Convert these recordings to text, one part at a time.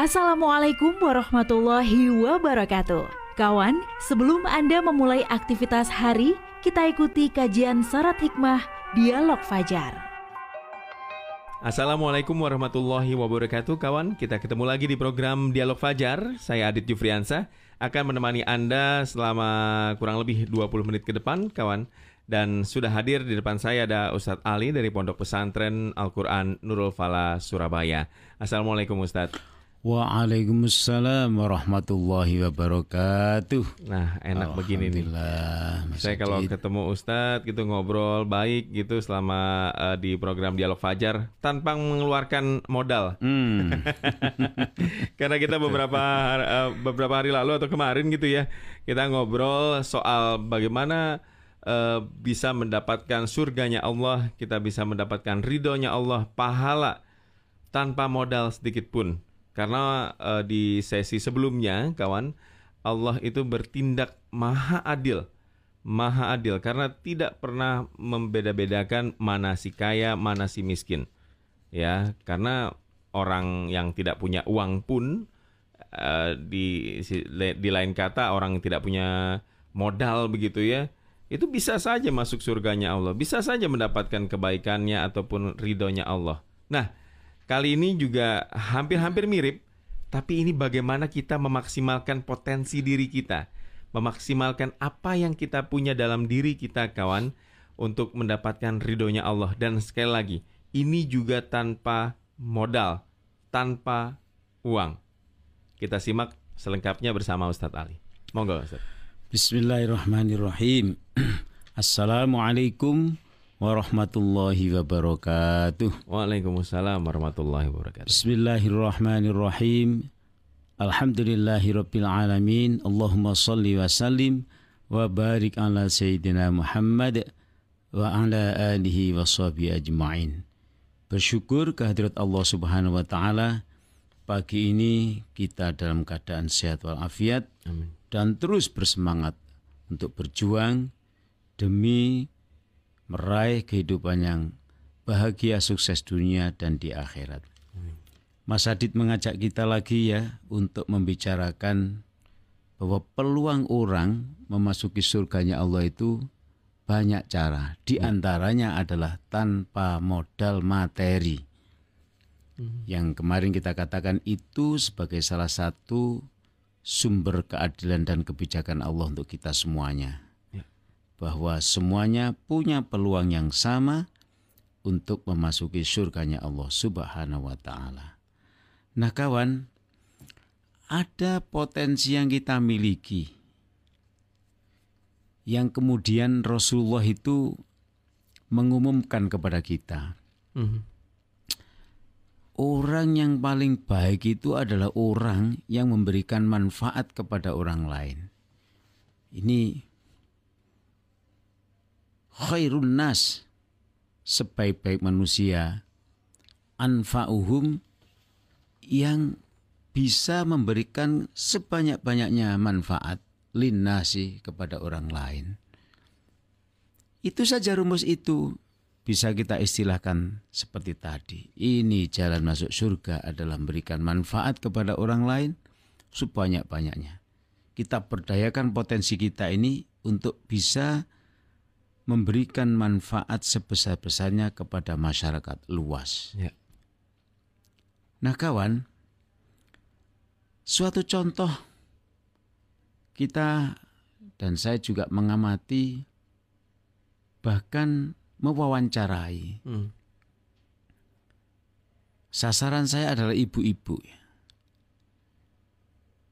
Assalamualaikum warahmatullahi wabarakatuh. Kawan, sebelum Anda memulai aktivitas hari, kita ikuti kajian syarat hikmah Dialog Fajar. Assalamualaikum warahmatullahi wabarakatuh kawan. Kita ketemu lagi di program Dialog Fajar. Saya Adit Jufriansa Akan menemani Anda selama kurang lebih 20 menit ke depan kawan. Dan sudah hadir di depan saya ada Ustadz Ali dari Pondok Pesantren Al-Quran Nurul Fala Surabaya. Assalamualaikum Ustadz Waalaikumsalam warahmatullahi wabarakatuh. Nah, enak begini nih. Saya kalau ketemu Ustadz gitu ngobrol baik gitu selama uh, di program Dialog Fajar tanpa mengeluarkan modal. Hmm. Karena kita beberapa uh, beberapa hari lalu atau kemarin gitu ya, kita ngobrol soal bagaimana uh, bisa mendapatkan surganya Allah, kita bisa mendapatkan ridhonya Allah, pahala tanpa modal sedikit pun. Karena uh, di sesi sebelumnya, kawan, Allah itu bertindak maha adil. Maha adil karena tidak pernah membeda-bedakan mana si kaya, mana si miskin. Ya, karena orang yang tidak punya uang pun uh, di di lain kata orang yang tidak punya modal begitu ya, itu bisa saja masuk surganya Allah, bisa saja mendapatkan kebaikannya ataupun ridhonya Allah. Nah, Kali ini juga hampir-hampir mirip, tapi ini bagaimana kita memaksimalkan potensi diri kita, memaksimalkan apa yang kita punya dalam diri kita, kawan, untuk mendapatkan ridhonya Allah. Dan sekali lagi, ini juga tanpa modal, tanpa uang. Kita simak selengkapnya bersama Ustadz Ali. Monggo Ustadz. Bismillahirrahmanirrahim. Assalamualaikum warahmatullahi wabarakatuh. Waalaikumsalam warahmatullahi wabarakatuh. Bismillahirrahmanirrahim. Alhamdulillahirabbil alamin. Allahumma salli wa sallim wa barik ala sayyidina Muhammad wa ala alihi wa sahbihi ajma'in. Bersyukur kehadirat Allah Subhanahu wa taala pagi ini kita dalam keadaan sehat walafiat Amin. dan terus bersemangat untuk berjuang demi meraih kehidupan yang bahagia, sukses dunia dan di akhirat. Mas Adit mengajak kita lagi ya untuk membicarakan bahwa peluang orang memasuki surganya Allah itu banyak cara. Di ya. antaranya adalah tanpa modal materi. Hmm. Yang kemarin kita katakan itu sebagai salah satu sumber keadilan dan kebijakan Allah untuk kita semuanya bahwa semuanya punya peluang yang sama untuk memasuki surganya Allah Subhanahu wa taala. Nah, kawan, ada potensi yang kita miliki yang kemudian Rasulullah itu mengumumkan kepada kita. Mm-hmm. Orang yang paling baik itu adalah orang yang memberikan manfaat kepada orang lain. Ini khairun nas sebaik-baik manusia anfa'uhum yang bisa memberikan sebanyak-banyaknya manfaat linnasi kepada orang lain. Itu saja rumus itu bisa kita istilahkan seperti tadi. Ini jalan masuk surga adalah memberikan manfaat kepada orang lain sebanyak-banyaknya. Kita berdayakan potensi kita ini untuk bisa memberikan manfaat sebesar-besarnya kepada masyarakat luas. Ya. Nah, kawan, suatu contoh kita dan saya juga mengamati bahkan mewawancarai. Hmm. Sasaran saya adalah ibu-ibu.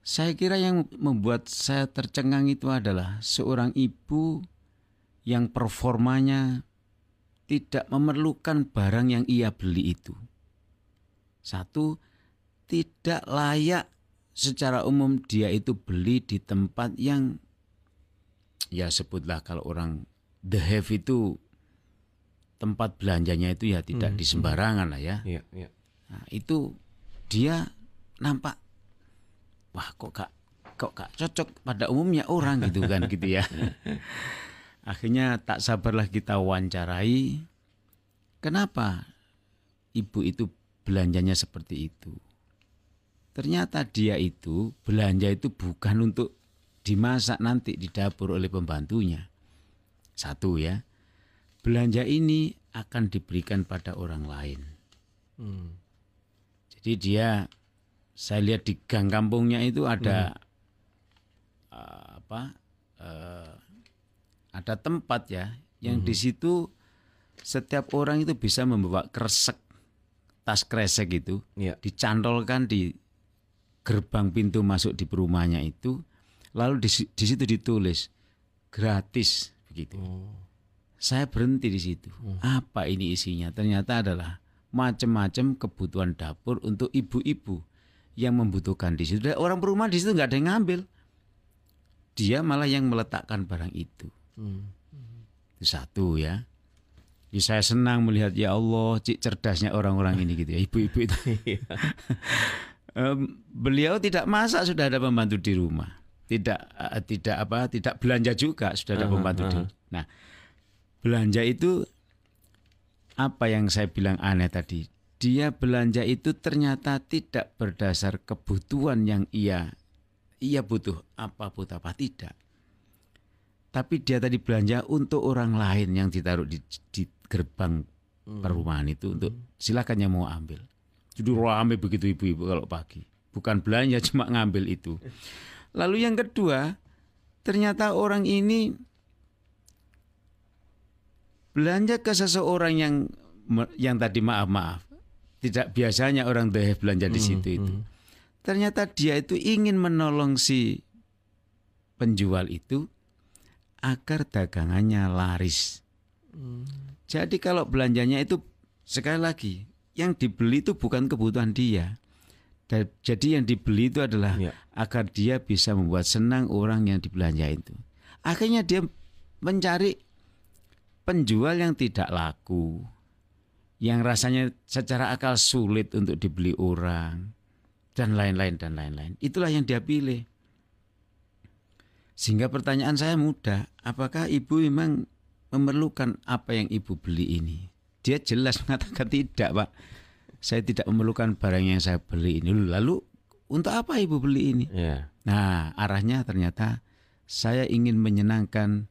Saya kira yang membuat saya tercengang itu adalah seorang ibu yang performanya tidak memerlukan barang yang ia beli itu. Satu, tidak layak secara umum dia itu beli di tempat yang ya sebutlah kalau orang the have itu tempat belanjanya itu ya tidak hmm. di sembarangan lah ya. Yeah, yeah. Nah, itu dia nampak wah kok gak kok gak cocok pada umumnya orang gitu kan gitu ya. Akhirnya tak sabarlah kita wawancarai. Kenapa ibu itu belanjanya seperti itu? ternyata dia itu belanja itu bukan untuk dimasak nanti di dapur oleh pembantunya. Satu ya, belanja ini akan diberikan pada orang lain. Hmm. Jadi dia, saya lihat di gang kampungnya itu ada hmm. uh, apa? Ada tempat ya, yang hmm. di situ setiap orang itu bisa membawa kresek tas kresek itu, ya. dicantolkan di gerbang pintu masuk di perumahannya itu lalu di, di situ ditulis gratis begitu. Oh. Saya berhenti di situ. Oh. Apa ini isinya? Ternyata adalah macam-macam kebutuhan dapur untuk ibu-ibu yang membutuhkan di situ. Dan orang perumahan di situ nggak ada yang ngambil. Dia malah yang meletakkan barang itu. Hmm. Itu satu ya. Ya, saya senang melihat ya Allah, cik cerdasnya orang-orang ini gitu ya, ibu-ibu itu. um, beliau tidak masak sudah ada pembantu di rumah tidak uh, tidak apa tidak belanja juga sudah ada pembantu. Uh, uh, Nah, belanja itu apa yang saya bilang aneh tadi. Dia belanja itu ternyata tidak berdasar kebutuhan yang ia ia butuh apa butuh apa tidak. Tapi dia tadi belanja untuk orang lain yang ditaruh di, di gerbang hmm. perumahan itu untuk silakan yang mau ambil. Jadi ramai begitu ibu-ibu kalau pagi. Bukan belanja cuma ngambil itu. Lalu yang kedua, ternyata orang ini belanja ke seseorang yang yang tadi maaf maaf tidak biasanya orang deh belanja di hmm, situ itu. Hmm. Ternyata dia itu ingin menolong si penjual itu agar dagangannya laris. Hmm. Jadi kalau belanjanya itu sekali lagi yang dibeli itu bukan kebutuhan dia, jadi yang dibeli itu adalah ya. agar dia bisa membuat senang orang yang dibelanja itu. Akhirnya dia mencari penjual yang tidak laku, yang rasanya secara akal sulit untuk dibeli orang, dan lain-lain dan lain-lain. Itulah yang dia pilih. Sehingga pertanyaan saya mudah, apakah ibu memang memerlukan apa yang ibu beli ini? Dia jelas mengatakan tidak, Pak saya tidak memerlukan barang yang saya beli ini. Lalu untuk apa ibu beli ini? Yeah. Nah arahnya ternyata saya ingin menyenangkan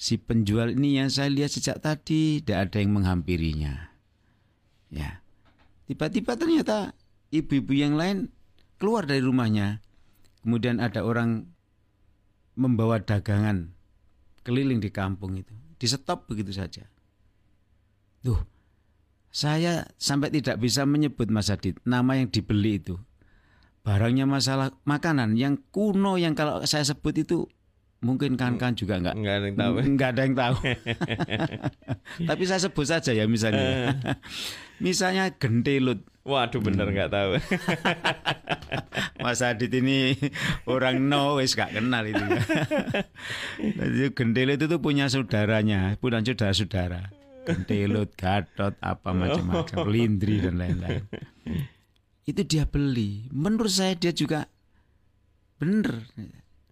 si penjual ini yang saya lihat sejak tadi tidak ada yang menghampirinya. Ya, tiba-tiba ternyata ibu-ibu yang lain keluar dari rumahnya. Kemudian ada orang membawa dagangan keliling di kampung itu. Di stop begitu saja. Tuh, saya sampai tidak bisa menyebut Mas Adit nama yang dibeli itu. Barangnya masalah makanan yang kuno yang kalau saya sebut itu mungkin kan-kan juga enggak enggak ada yang tahu. Enggak ada yang tahu. Tapi saya sebut saja ya misalnya. misalnya gentelut. Waduh bener enggak hmm. tahu. Mas Adit ini orang no wis gak kenal itu. Jadi gentelut itu punya saudaranya, punya saudara-saudara gentelut, gatot, apa macam-macam, oh. lindri dan lain-lain. Itu dia beli. Menurut saya dia juga benar.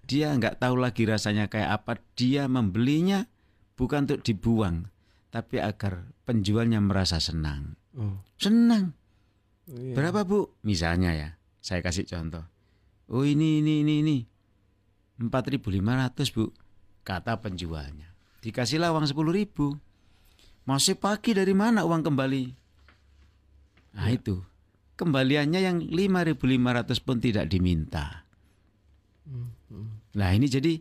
Dia nggak tahu lagi rasanya kayak apa. Dia membelinya bukan untuk dibuang, tapi agar penjualnya merasa senang. Oh. Senang. Iya. Berapa bu? Misalnya ya, saya kasih contoh. Oh ini ini ini ini 4.500 bu, kata penjualnya. Dikasihlah uang 10.000. Masih pagi dari mana uang kembali? Nah ya. itu. Kembaliannya yang 5.500 pun tidak diminta. Hmm, hmm. Nah ini jadi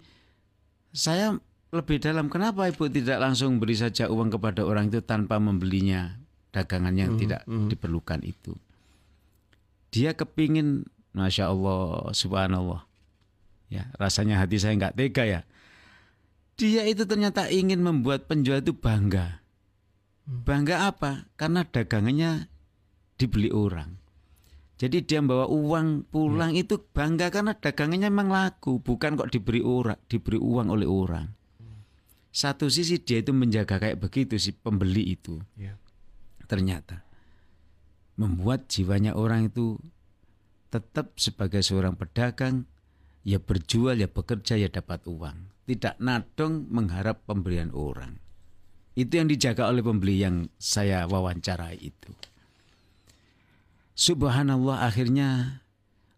saya lebih dalam kenapa ibu tidak langsung beri saja uang kepada orang itu tanpa membelinya dagangan yang hmm, tidak hmm. diperlukan itu. Dia kepingin, masya Allah, subhanallah. Ya rasanya hati saya nggak tega ya. Dia itu ternyata ingin membuat penjual itu bangga. Bangga apa? Karena dagangannya dibeli orang. Jadi dia membawa uang pulang hmm. itu bangga karena dagangannya memang laku, bukan kok diberi orang, diberi uang oleh orang. Satu sisi dia itu menjaga kayak begitu si pembeli itu. Yeah. Ternyata membuat jiwanya orang itu tetap sebagai seorang pedagang ya berjual ya bekerja ya dapat uang. Tidak nadong mengharap pemberian orang. Itu yang dijaga oleh pembeli yang saya wawancarai itu. Subhanallah akhirnya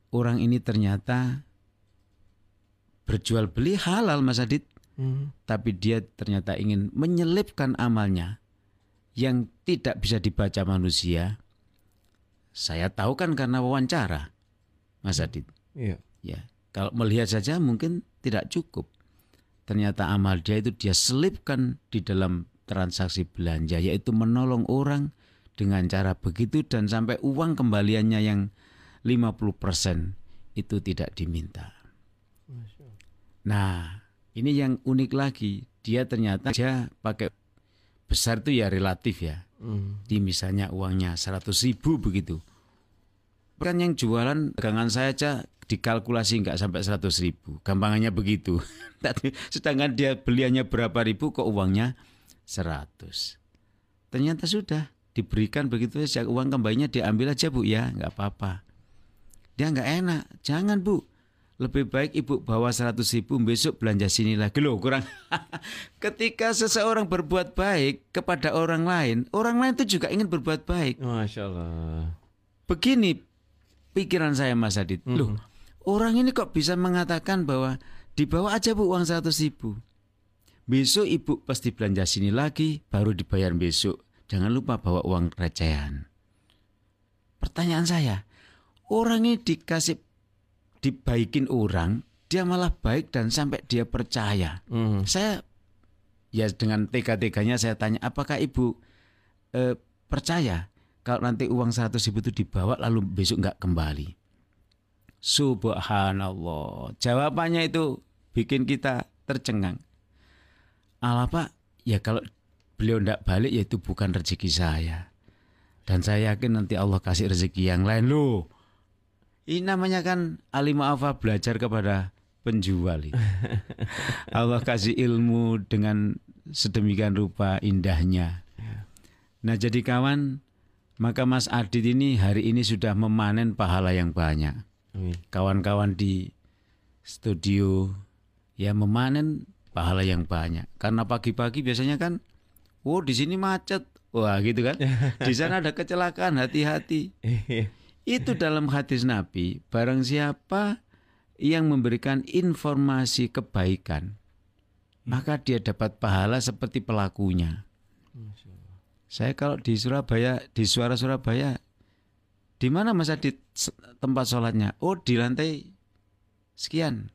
orang ini ternyata berjual beli halal Mas Adit. Hmm. Tapi dia ternyata ingin menyelipkan amalnya yang tidak bisa dibaca manusia. Saya tahu kan karena wawancara, Mas Adit. Iya. Ya, kalau melihat saja mungkin tidak cukup. Ternyata amal dia itu dia selipkan di dalam transaksi belanja, yaitu menolong orang dengan cara begitu dan sampai uang kembaliannya yang 50% itu tidak diminta. Nah, ini yang unik lagi, dia ternyata dia pakai besar itu ya relatif ya. Hmm. Di misalnya uangnya 100 ribu begitu. Kan yang jualan dagangan saya aja dikalkulasi nggak sampai 100 ribu. Gampangannya begitu. Sedangkan dia beliannya berapa ribu kok uangnya 100. Ternyata sudah diberikan begitu saja uang kembalinya diambil aja bu. Ya nggak apa-apa. Dia nggak enak. Jangan bu. Lebih baik ibu bawa 100 ribu besok belanja sini lagi. Loh kurang. Ketika seseorang berbuat baik kepada orang lain orang lain itu juga ingin berbuat baik. Masya Allah. Begini pikiran saya Mas Adit. Hmm. loh orang ini kok bisa mengatakan bahwa dibawa aja bu uang 100 ribu. Besok ibu pasti belanja sini lagi baru dibayar besok jangan lupa bawa uang recehan pertanyaan saya orang ini dikasih dibaikin orang, dia malah baik dan sampai dia percaya. Mm. Saya ya dengan tega-teganya saya tanya, apakah ibu eh, percaya kalau nanti uang 100 ribu itu dibawa lalu besok nggak kembali? Subhanallah. Jawabannya itu bikin kita tercengang. Allah Pak, ya kalau beliau tidak balik ya itu bukan rezeki saya. Dan saya yakin nanti Allah kasih rezeki yang lain loh. Ini namanya kan alima'afa belajar kepada penjual. Allah kasih ilmu dengan sedemikian rupa indahnya. Nah jadi kawan, maka Mas Adit ini hari ini sudah memanen pahala yang banyak. Kawan-kawan di studio ya memanen pahala yang banyak. Karena pagi-pagi biasanya kan, oh di sini macet, wah gitu kan. Di sana ada kecelakaan, hati-hati. Iya. Itu dalam hadis Nabi, barang siapa yang memberikan informasi kebaikan, maka dia dapat pahala seperti pelakunya. Saya kalau di Surabaya, di Suara Surabaya, di mana masa di tempat sholatnya? Oh di lantai sekian.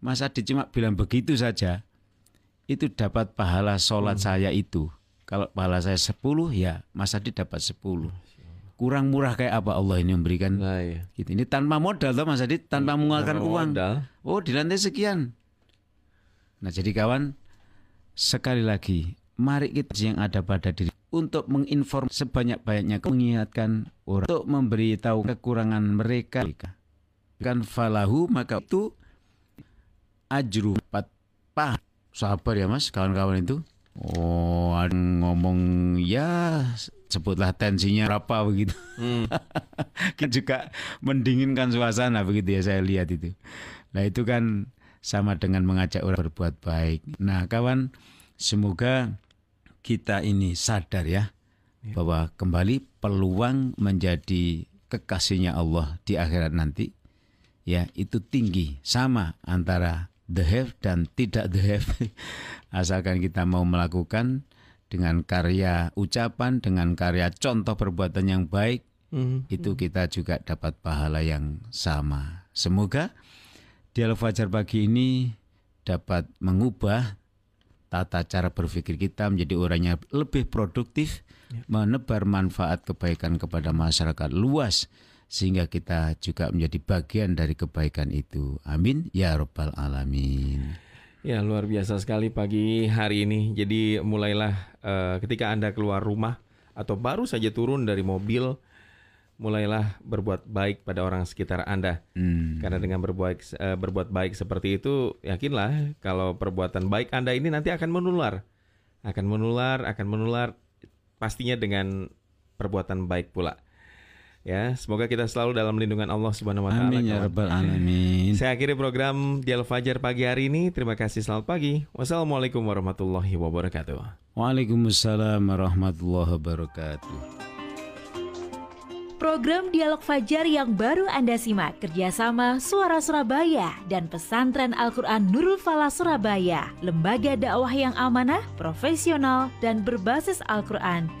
Mas Adit cuma bilang begitu saja, itu dapat pahala sholat hmm. saya itu. Kalau pahala saya 10 ya Mas Adit dapat 10 kurang murah kayak apa Allah ini memberikan nah, iya. gitu. ini tanpa modal toh Mas Adit tanpa mengeluarkan uang modal. oh di lantai sekian nah jadi kawan sekali lagi mari kita yang ada pada diri untuk menginform sebanyak-banyaknya mengingatkan orang untuk memberitahu kekurangan mereka kan falahu maka itu ajru pat pah sabar ya mas kawan-kawan itu oh ada ngomong ya sebutlah tensinya berapa begitu. Hmm. kan juga mendinginkan suasana begitu ya saya lihat itu. Nah itu kan sama dengan mengajak orang berbuat baik. Nah kawan semoga kita ini sadar ya, ya. bahwa kembali peluang menjadi kekasihnya Allah di akhirat nanti ya itu tinggi sama antara the have dan tidak the have asalkan kita mau melakukan dengan karya ucapan, dengan karya contoh perbuatan yang baik, mm-hmm. itu kita juga dapat pahala yang sama. Semoga dialog fajar pagi ini dapat mengubah tata cara berpikir kita menjadi orang yang lebih produktif, ya. menebar manfaat kebaikan kepada masyarakat luas sehingga kita juga menjadi bagian dari kebaikan itu. Amin ya rabbal alamin. Ya luar biasa sekali pagi hari ini. Jadi mulailah uh, ketika anda keluar rumah atau baru saja turun dari mobil, mulailah berbuat baik pada orang sekitar anda. Hmm. Karena dengan berbuat uh, berbuat baik seperti itu, yakinlah kalau perbuatan baik anda ini nanti akan menular, akan menular, akan menular, pastinya dengan perbuatan baik pula. Ya, semoga kita selalu dalam lindungan Allah Subhanahu wa taala. Amin ya rabbal alamin. Saya akhiri program Dialog Fajar pagi hari ini. Terima kasih selamat pagi. Wassalamualaikum warahmatullahi wabarakatuh. Waalaikumsalam warahmatullahi wabarakatuh. Program Dialog Fajar yang baru Anda simak kerjasama Suara Surabaya dan Pesantren Al-Quran Nurul Falah Surabaya, lembaga dakwah yang amanah, profesional, dan berbasis Al-Quran